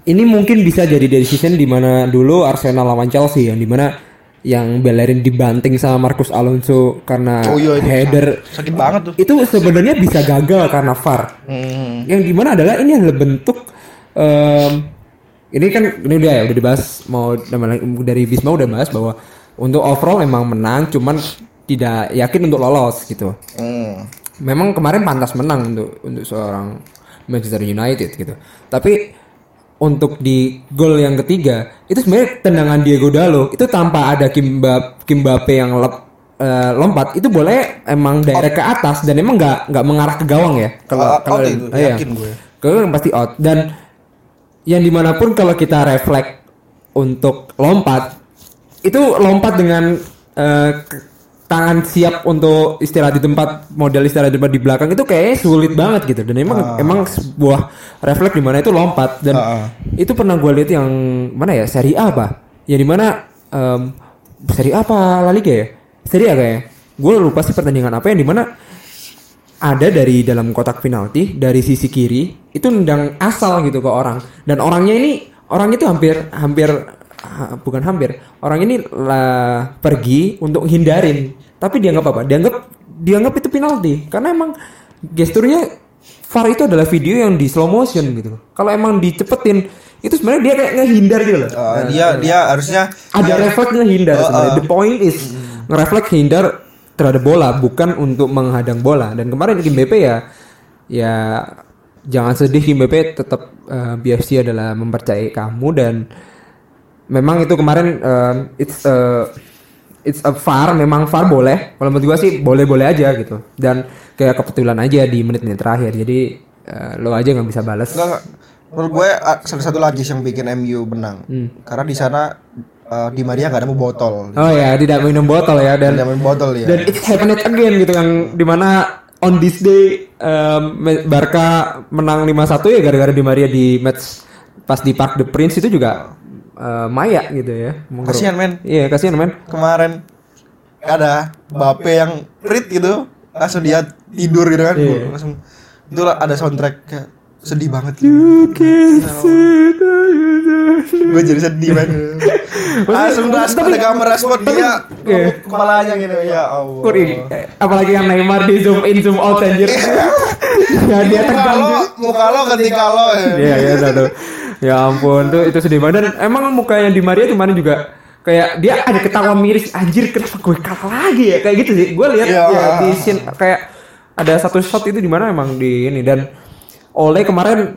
ini mungkin bisa jadi decision di mana dulu Arsenal lawan Chelsea yang di mana yang Bellerin dibanting sama Marcus Alonso karena Oh iya, itu header sakit banget tuh. itu sebenarnya bisa gagal karena VAR. Hmm. Yang di mana adalah ini adalah bentuk em, ini kan ini udah ya udah dibahas mau dari Bisma udah bahas bahwa untuk overall emang menang cuman tidak yakin untuk lolos gitu. Hmm. Memang kemarin pantas menang untuk untuk seorang Manchester United gitu. Tapi untuk di gol yang ketiga itu sebenarnya tendangan Diego Dalo itu tanpa ada Kimba Kimbape yang lep, eh, lompat itu boleh emang direct ke atas dan emang nggak nggak mengarah ke gawang ya kalau kalau itu, iya. yakin gue. Kalau yang pasti out dan yang di mana pun kalau kita refleks untuk lompat itu lompat dengan eh, ke- tangan siap untuk istirahat di tempat model istirahat di tempat di belakang itu kayaknya sulit banget gitu. Dan emang emang sebuah refleks di mana itu lompat. Dan Ah. itu pernah gue lihat yang mana ya? Seri A apa ya di mana em, seri A apa La Liga ya? Seri A kayaknya. Gue lupa sih pertandingan apa yang di mana ada dari dalam kotak penalti dari sisi kiri itu nendang asal gitu ke orang. Dan orangnya ini orangnya itu hampir hampir ah, bukan hampir. Orang ini lah pergi untuk hindarin tapi dianggap apa? Dianggap dianggap itu penalti. Karena emang gesturnya VAR itu adalah video yang di slow motion gitu. Kalau emang dicepetin itu sebenarnya dia kayak ngehindar gitu loh. Uh, dia dia harusnya ada refleks ngehindar sebenarnya. The point is ngerefleks hindar terhadap bola bukan untuk menghadang bola. Dan kemarin Kim BP ya ya jangan sedih Kim BP tetap eh, BFC adalah mempercayai kamu dan memang itu kemarin eh, it's a it's a far memang far boleh. Kalau menurut gua sih boleh-boleh aja gitu. Dan kayak kebetulan aja di menit-menit terakhir. Jadi eh, lo aja nggak bisa balas. Enggak, enggak. Menurut gue ah, salah satu lagi yang bikin MU menang. Karena di sana eh, Di Maria nggak ada mau botol. Oh ya, tidak minum botol ya dan Tidak main botol ya. dan it's happened again gitu yang di mana on this day um, Barca menang 5-1 ya gara-gara Di Maria di match pas di Park the Prince itu juga uh, Maya gitu ya. Kasihan, men. Iya, kasihan men. Kemarin ada Bape yang rit gitu, langsung dia tidur gitu kan. Iya. Langsung itu ada soundtrack kayak sedih banget gitu. gue jadi sedih banget. (laughs) Langsung respon ada gambar respon dia Iya. kepalanya gitu ya Allah. Eh, apalagi yang Neymar di zoom in zoom out anjir. (laughs) (laughs) ya dia tegang. muka lo ketika lo ya. Iya, iya udah tuh. Ya ampun tuh itu sedih banget dan emang muka yang di Maria kemarin juga kayak dia ada ketawa miris anjir kenapa gue kalah lagi ya kayak gitu sih gue lihat Iya. ya di scene kayak ada satu shot itu di mana emang di ini dan oleh kemarin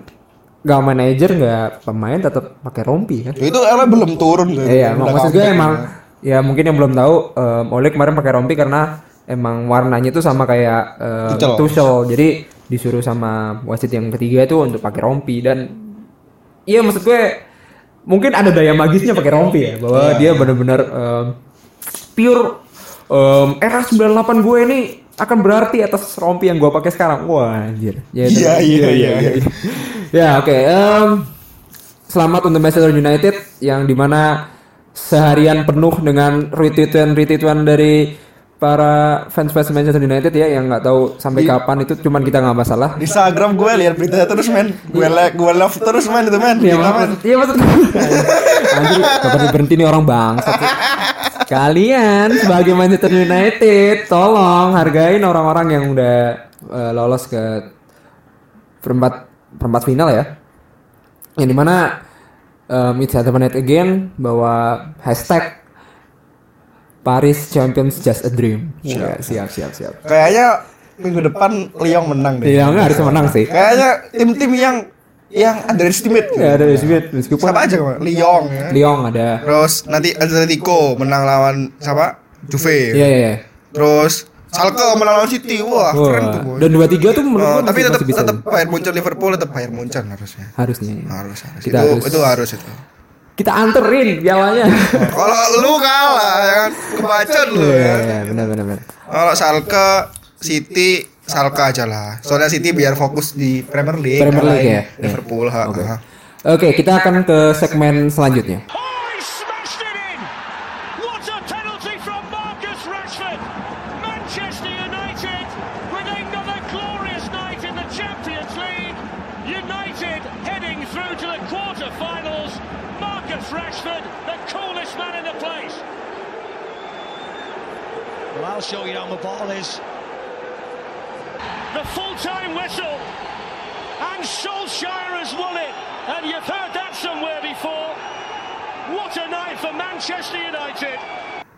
nggak manajer nggak pemain tetap pakai rompi kan Itu Ella belum turun. Iya, Udah maksud gue emang ya. ya mungkin yang belum tahu um, Oleh kemarin pakai rompi karena emang warnanya itu sama kayak um. Tuchel. Jadi disuruh sama wasit yang ketiga itu untuk pakai rompi dan iya maksud gue mungkin ada daya magisnya pakai rompi ya bahwa Iya, dia benar-benar um, pure um, era 98 gue ini akan berarti atas rompi yang gue pakai sekarang. Wah, anjir. Ya, itu- Iya, iya, iya. ya, oke. selamat untuk Manchester United yang di mana seharian penuh dengan retweetan retweetan dari para fans fans Manchester United ya yang nggak tahu sampai kapan itu cuman kita nggak masalah. Di Instagram gue lihat beritanya terus men. Gue like, gue love terus men itu men. Iya maksud, iya maksud (laughs) Anjir, kapan berhenti nih orang bangsat. sih. Kalian sebagai Manchester United, tolong hargain orang-orang yang udah eh, lolos ke perempat perempat final ya. Yang di mana um, it's happened again bahwa hashtag Paris Champions just a dream. Iya, siap siap siap. Kayaknya minggu depan Lyon menang deh. Iya nggak harus menang sih. Kayaknya tim-tim yang yang underestimate. Ya ada Smith meskipun Siapa aja kemarin? Lyon ya. Lyon ada. Terus nanti Atletico menang lawan siapa? Juve. Iya iya. iya. Terus Schalke menang lawan City. Wah, keren tuh. Wah, boy. dan dua tiga tuh menurut Oh, gua tapi masih- tetap tetap Bayern Munchen Liverpool tetap Bayern Munchen harusnya. harusnya. ya. Harus, harus. Kita itu, harus- itu harus itu. Kita anterin pialanya. (laughs) Kalau lu kalah ya kan kebacot lu Iya ya. iya benar benar benar. Kalau Schalke City Schalke aja lah. Soalnya City biar fokus di Premier League. Premier League ya? Liverpool. Oke. Oke, kita akan ke segmen selanjutnya.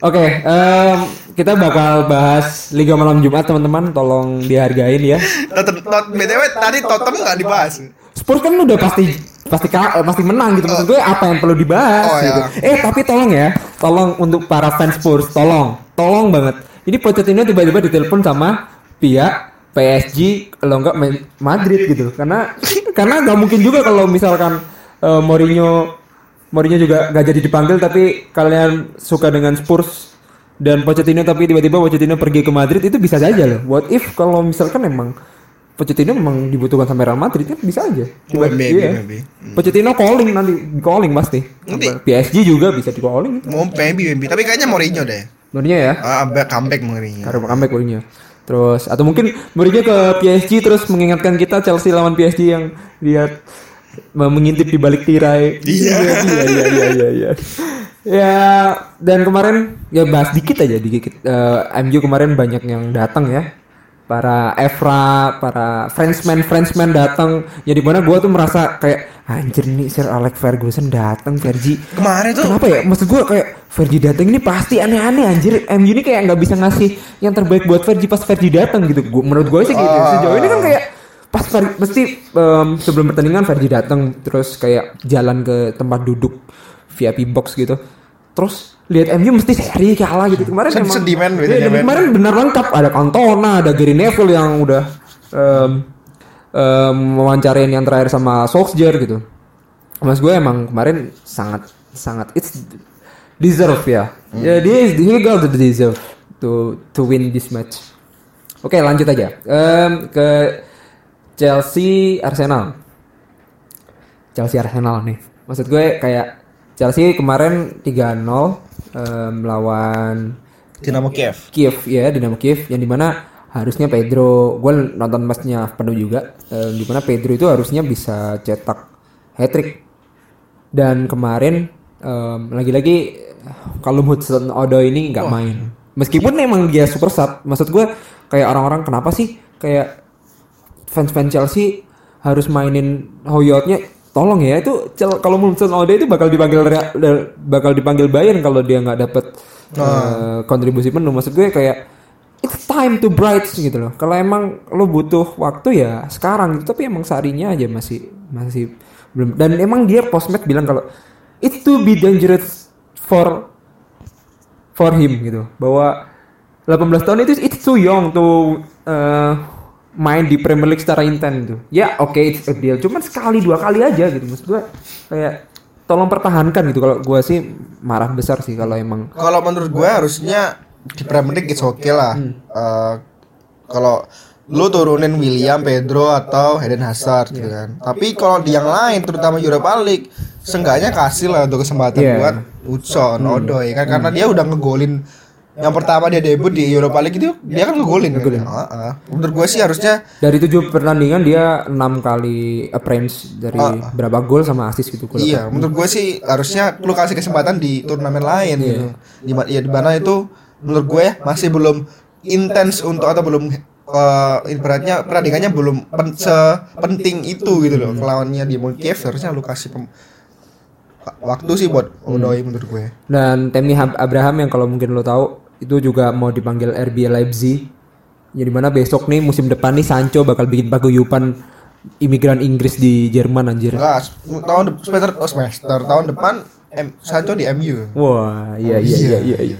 Oke, em, kita bakal bahas Liga Malam Jumat teman-teman, tolong dihargain ya. Tot- BTW tadi Tottenham nggak dibahas. Spurs kan udah pasti pasti eh, pasti menang gitu maksud gue apa yang perlu dibahas Oh, ya. gitu. Eh tapi tolong ya, tolong untuk para fans Spurs, tolong, tolong banget. Ini Pochettino tiba-tiba ditelepon sama pihak PSG kalau enggak Ma- Madrid gitu. Karena karena nggak mungkin juga kalau misalkan eh, Mourinho Mourinho juga nggak jadi dipanggil tapi kalian suka dengan Spurs dan Pochettino tapi tiba-tiba Pochettino pergi ke Madrid itu bisa saja loh. What if kalau misalkan emang Pochettino memang dibutuhkan sampai Real Madrid kan bisa aja. Tiba- maybe, iya. maybe. Pochettino calling nanti di calling pasti. Nanti. PSG juga bisa di calling. Mau maybe, maybe. Tapi kayaknya Mourinho deh. Mourinho ya. Ah, back comeback Mourinho. Karena comeback Mourinho. Terus atau mungkin Mourinho ke PSG terus mengingatkan kita Chelsea lawan PSG yang Mau mengintip di balik tirai. Iya iya iya iya iya. iya. Ya dan kemarin ya bahas dikit aja dikit. Eh, MU kemarin banyak yang datang ya. Para Evra, para Frenchman Frenchman datang. Ya di mana gua tuh merasa kayak anjir nih Sir Alex Ferguson datang Fergie. Kemarin tuh Kenapa ya? Maksud gua kayak Fergie datang ini pasti aneh-aneh anjir. MU ini kayak nggak bisa ngasih yang terbaik buat Fergie pas Fergie datang gitu. Gua, menurut gua sih gitu. Sejauh ini kan kayak pas Fer- mesti em, sebelum pertandingan Fergie datang terus kayak jalan ke tempat duduk VIP box gitu. Terus lihat MU mesti seri kalah gitu. Kemarin Sedih- emang- sedih, Iya, dan men. kemarin benar lengkap ada Cantona, ada Gary Neville yang udah em, em, mewawancarain yang terakhir sama Solskjaer gitu. Mas gue emang kemarin sangat sangat it's deserve ya. Ya dia he got the deserve to to win this match. Oke lanjut aja Em, ke Chelsea Arsenal. Chelsea Arsenal nih. Maksud gue kayak Chelsea kemarin 3-0 em, melawan Dinamo Kiev. Kiev ya Dinamo Kiev yang di mana harusnya Pedro gue nonton matchnya penuh juga eh, di mana Pedro itu harusnya bisa cetak hat trick dan kemarin em, lagi-lagi kalau Hudson Odoi ini nggak main meskipun emang dia super sub maksud gue kayak orang-orang kenapa sih kayak fans-fans Chelsea harus mainin Hoyotnya tolong ya itu kalau Hudson Odoi itu bakal dipanggil da- bakal dipanggil Bayern kalau dia nggak dapet eh, kontribusi penuh. Maksud gue kayak it's time to bright gitu loh. Kalau emang lo butuh waktu ya sekarang tapi emang seharinya aja masih masih belum. Dan emang dia postmatch bilang kalau it's too be dangerous for for him gitu. Bahwa 18 tahun itu it's too young to uh, main di Premier League secara intens gitu. Ya oke it's a deal. Cuman sekali dua kali aja gitu. Maksud gue kayak tolong pertahankan gitu. Kalau gue sih marah besar sih kalau emang Kalau menurut gue harusnya di Premier League it's okay lah. Eh, kalau lu turunin William, Pedro atau Eden Hazard gitu kan. Tapi kalau di yang lain terutama Europa League, seenggaknya kasih lah untuk kesempatan Iya. buat Hudson, Odoi kan. Karena dia udah ngegolin yang pertama dia debut di Europa League itu dia kan ngegolin. Kan? Heeh. Menurut gue sih harusnya dari tujuh pertandingan dia enam kali appearance dari berapa gol sama assist gitu Iya, menurut gue sih harusnya lu kasih kesempatan di turnamen lain gitu. Di ya di mana itu menurut gue ya masih belum intens untuk atau belum eh, ibaratnya perandingannya belum pen, sepenting itu gitu loh. Lawannya di Kiev harusnya lu kasih pem- waktu sih buat Odoi menurut gue. Dan Temi Abraham yang kalau mungkin lo tahu itu juga mau dipanggil RB Leipzig. Jadi mana besok nih musim depan nih Sancho bakal bikin paguyupan imigran Inggris di Jerman anjir. Enggak, tahun semester oh semester tahun depan M, Sancho di MU. Wah, iya iya iya iya. iya.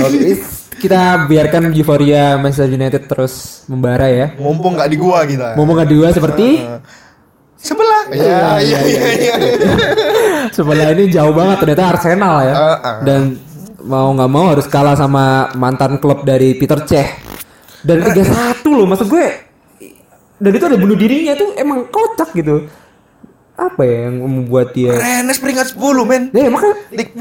Oke, kita biarkan euforia Manchester United terus membara ya. Mumpung nggak di gua kita. Ngomong kedua seperti Sebelah. Iya, iya, iya, iya. Sebelah ini jauh banget ternyata Arsenal ya. Ah, ah. Dan mau nggak mau harus kalah sama mantan klub dari Peter Cech. Dan 3-1 loh maksud gue. Dan itu ada bunuh dirinya tuh emang kocak gitu. Apa ya yang membuat dia Rennes peringkat 10, men. Ya makanya League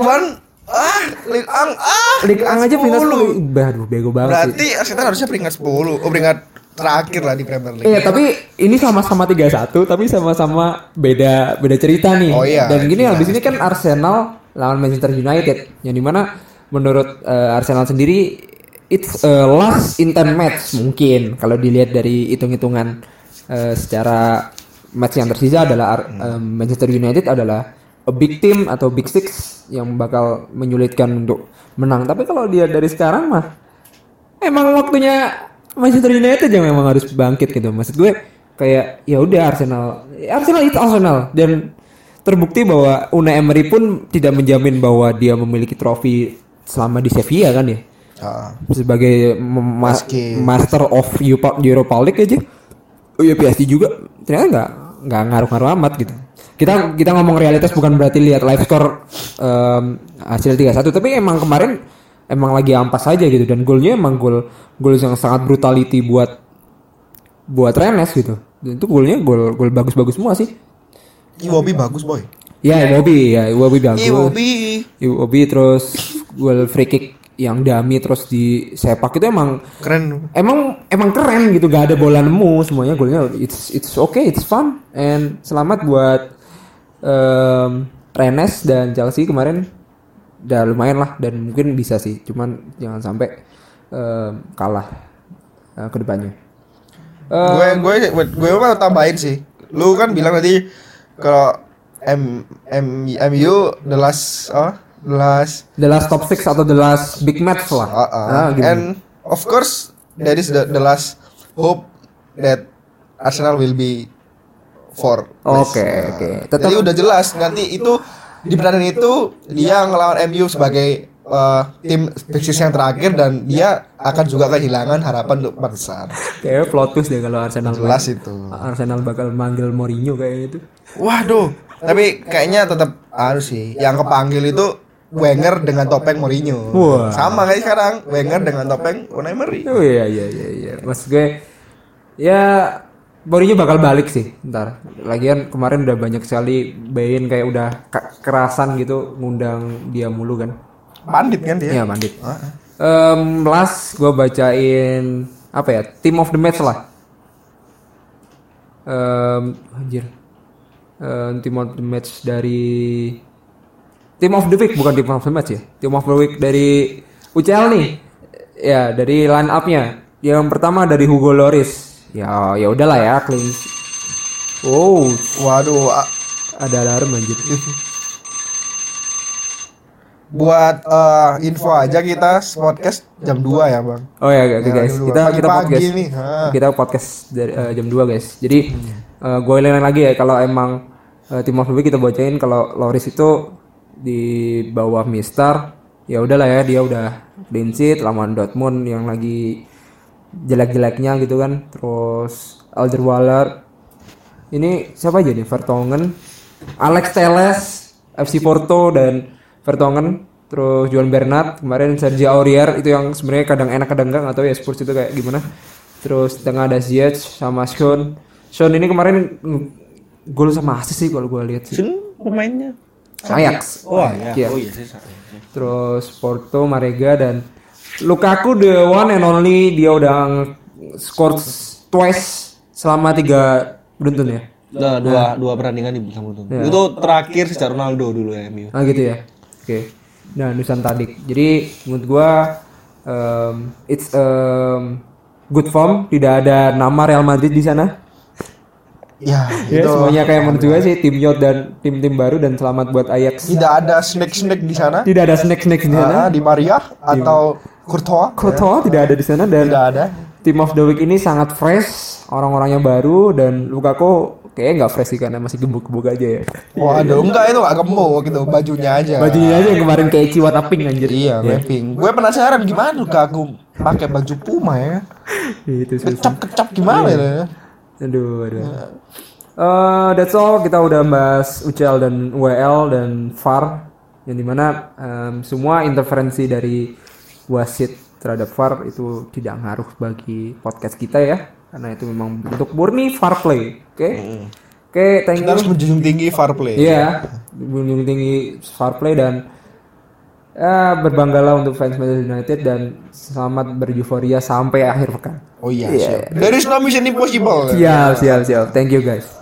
ah, League Ang ah, Liga Ang aja peringkat 10. 10. Aduh bego banget. Berarti Arsenal harusnya peringkat 10. Oh, peringkat terakhir lah di Premier League. Iya tapi ini sama-sama 3-1 tapi sama-sama beda beda cerita nih. Oh iya, Dan gini habis ini kan Arsenal lawan Manchester United yang di mana menurut eh, Arsenal sendiri it's a last in 10 match mungkin kalau dilihat dari hitung-hitungan eh, secara match yang tersisa adalah eh, Manchester United adalah a big team atau big six yang bakal menyulitkan untuk menang. Tapi kalau dia dari sekarang mah emang waktunya Manchester United yang memang harus bangkit gitu. Maksud gue kayak ya udah Arsenal, Arsenal itu Arsenal dan terbukti bahwa Unai Emery pun tidak menjamin bahwa dia memiliki trofi selama di Sevilla kan ya. Ah, Sebagai ma- Meski- master of Europa, League aja. Oh iya PSG juga ternyata nggak nggak ngaruh-ngaruh amat gitu. Kita kita ngomong realitas bukan berarti lihat live score em, hasil 3-1 tapi emang kemarin emang lagi ampas aja gitu dan golnya emang gol gol yang sangat brutality buat buat Rennes gitu. Dan itu golnya gol gol bagus-bagus semua sih. Iwobi bagus, boy. Ya, Iwobi ya, Iwobi bagus. Iwobi. Iwobi terus gol free kick yang dami terus di sepak itu emang Keren. emang emang keren gitu gak ada bola nemu semuanya golnya it's it's okay it's fun and selamat buat em, Rennes dan Chelsea kemarin udah lumayan lah dan mungkin bisa sih cuman jangan sampai em, kalah eh, ke depannya Eh, gue gue gue mau tambahin sih. Lu kan bilang tadi kalau M M MU the last oh, the last the last top six atau the last big match lah uh, uh, Ah, gimana? and of course that is the the last hope that Arsenal will be for. Oke, oke. Tetap- Jadi udah jelas nanti itu di pertandingan itu dia ngelawan MU sebagai uh, tim fixes yang terakhir dan dia akan juga kehilangan harapan untuk empat besar. Kayaknya plot twist deh kalau Arsenal Jelas main. itu. Arsenal bakal manggil Mourinho kayaknya itu. Waduh, tapi kayaknya tetap harus sih. Yang kepanggil itu Wenger dengan topeng Mourinho. Wah. Sama kayak sekarang, Wenger dengan topeng Unai Emery. Oh iya iya iya iya. Mas gue ya Mourinho bakal balik sih ntar. Lagian kemarin udah banyak sekali Bain kayak udah ke- kerasan gitu ngundang dia mulu kan. Pandit kan dia. Iya mandit. Em, last gue bacain apa ya team of the match lah. Em, anjir. Em, team of the match dari team of the week bukan team of the match ya. Team of the week dari UCL nih. Ya dari line up-nya. Yang pertama dari Hugo Loris. Ya ya udahlah ya clean. Oh Waduh, ada alarm anjir. buat eh, info aja kita podcast jam 2 ya, Bang. Oh ya, oke Ya, guys, kita dua. kita podcast nih, ha. kita podcast dari eh, jam 2 guys. Jadi gue ulangi lagi ya kalau emang uh, tim of the week kita bacain kalau Loris itu di bawah Mister ya udahlah ya dia udah clean sheet lawan Dortmund yang lagi jelek-jeleknya gitu kan. Terus Alderweireld ini siapa aja nih Vertonghen, Alex Teles, FC Porto dan Vertonghen, terus Juan Bernat, kemarin Sergio Aurier itu yang sebenarnya kadang enak kadang enggak atau ya Spurs itu kayak gimana. Terus tengah ada Ziyech sama Sean. Sean ini kemarin gol sama asis sih kalau gue lihat sih. Sun pemainnya. Ajax. Oh, Iya. Oh iya, sih. Terus Porto, Marega dan Lukaku the one and only dia udah skor twice selama tiga beruntun ya. Nah, dua dua pertandingan di bersama itu. Itu terakhir secara Ronaldo dulu ya, MU. Ah gitu ya. Oke. Nah, Nusan Tadic. Jadi menurut gua um, it's um, good form, tidak ada nama Real Madrid di sana. Ya, (laughs) Ya, itu semuanya kayak menurut gua sih tim Yot dan tim-tim baru dan selamat buat Ajax. tidak ada snack-snack di sana. Tidak ada snack-snack di sana. Ah, di Maria atau Courtois. Courtois tidak ada di sana dan Tidak ada. Team of the Week ini sangat fresh, orang-orangnya baru dan Lukaku kayaknya nggak fresh sih karena masih gebuk-gebuk aja ya. Waduh, enggak itu gak gemuk gitu, bajunya aja. Bajunya aja yang kemarin kayak ciwat pink anjir. Iya, mapping. Gue penasaran gimana tuh aku pakai baju Puma ya. Itu susah. Kecap-kecap gimana ya? Aduh, aduh. Eh, that's all kita udah bahas UCL dan UEL dan VAR yang di mana em, semua interferensi dari wasit terhadap VAR itu tidak ngaruh bagi podcast kita ya. Karena itu memang bentuk murni VAR play oke? Oke thank Kita harus you menjunjung tinggi fair play. iya menjunjung tinggi VAR play dan ya, berbanggalah untuk fans Manchester United dan selamat beryuforia sampai akhir pekan. Oh iya, siap. There is no mission impossible. siap siap siap. Thank you guys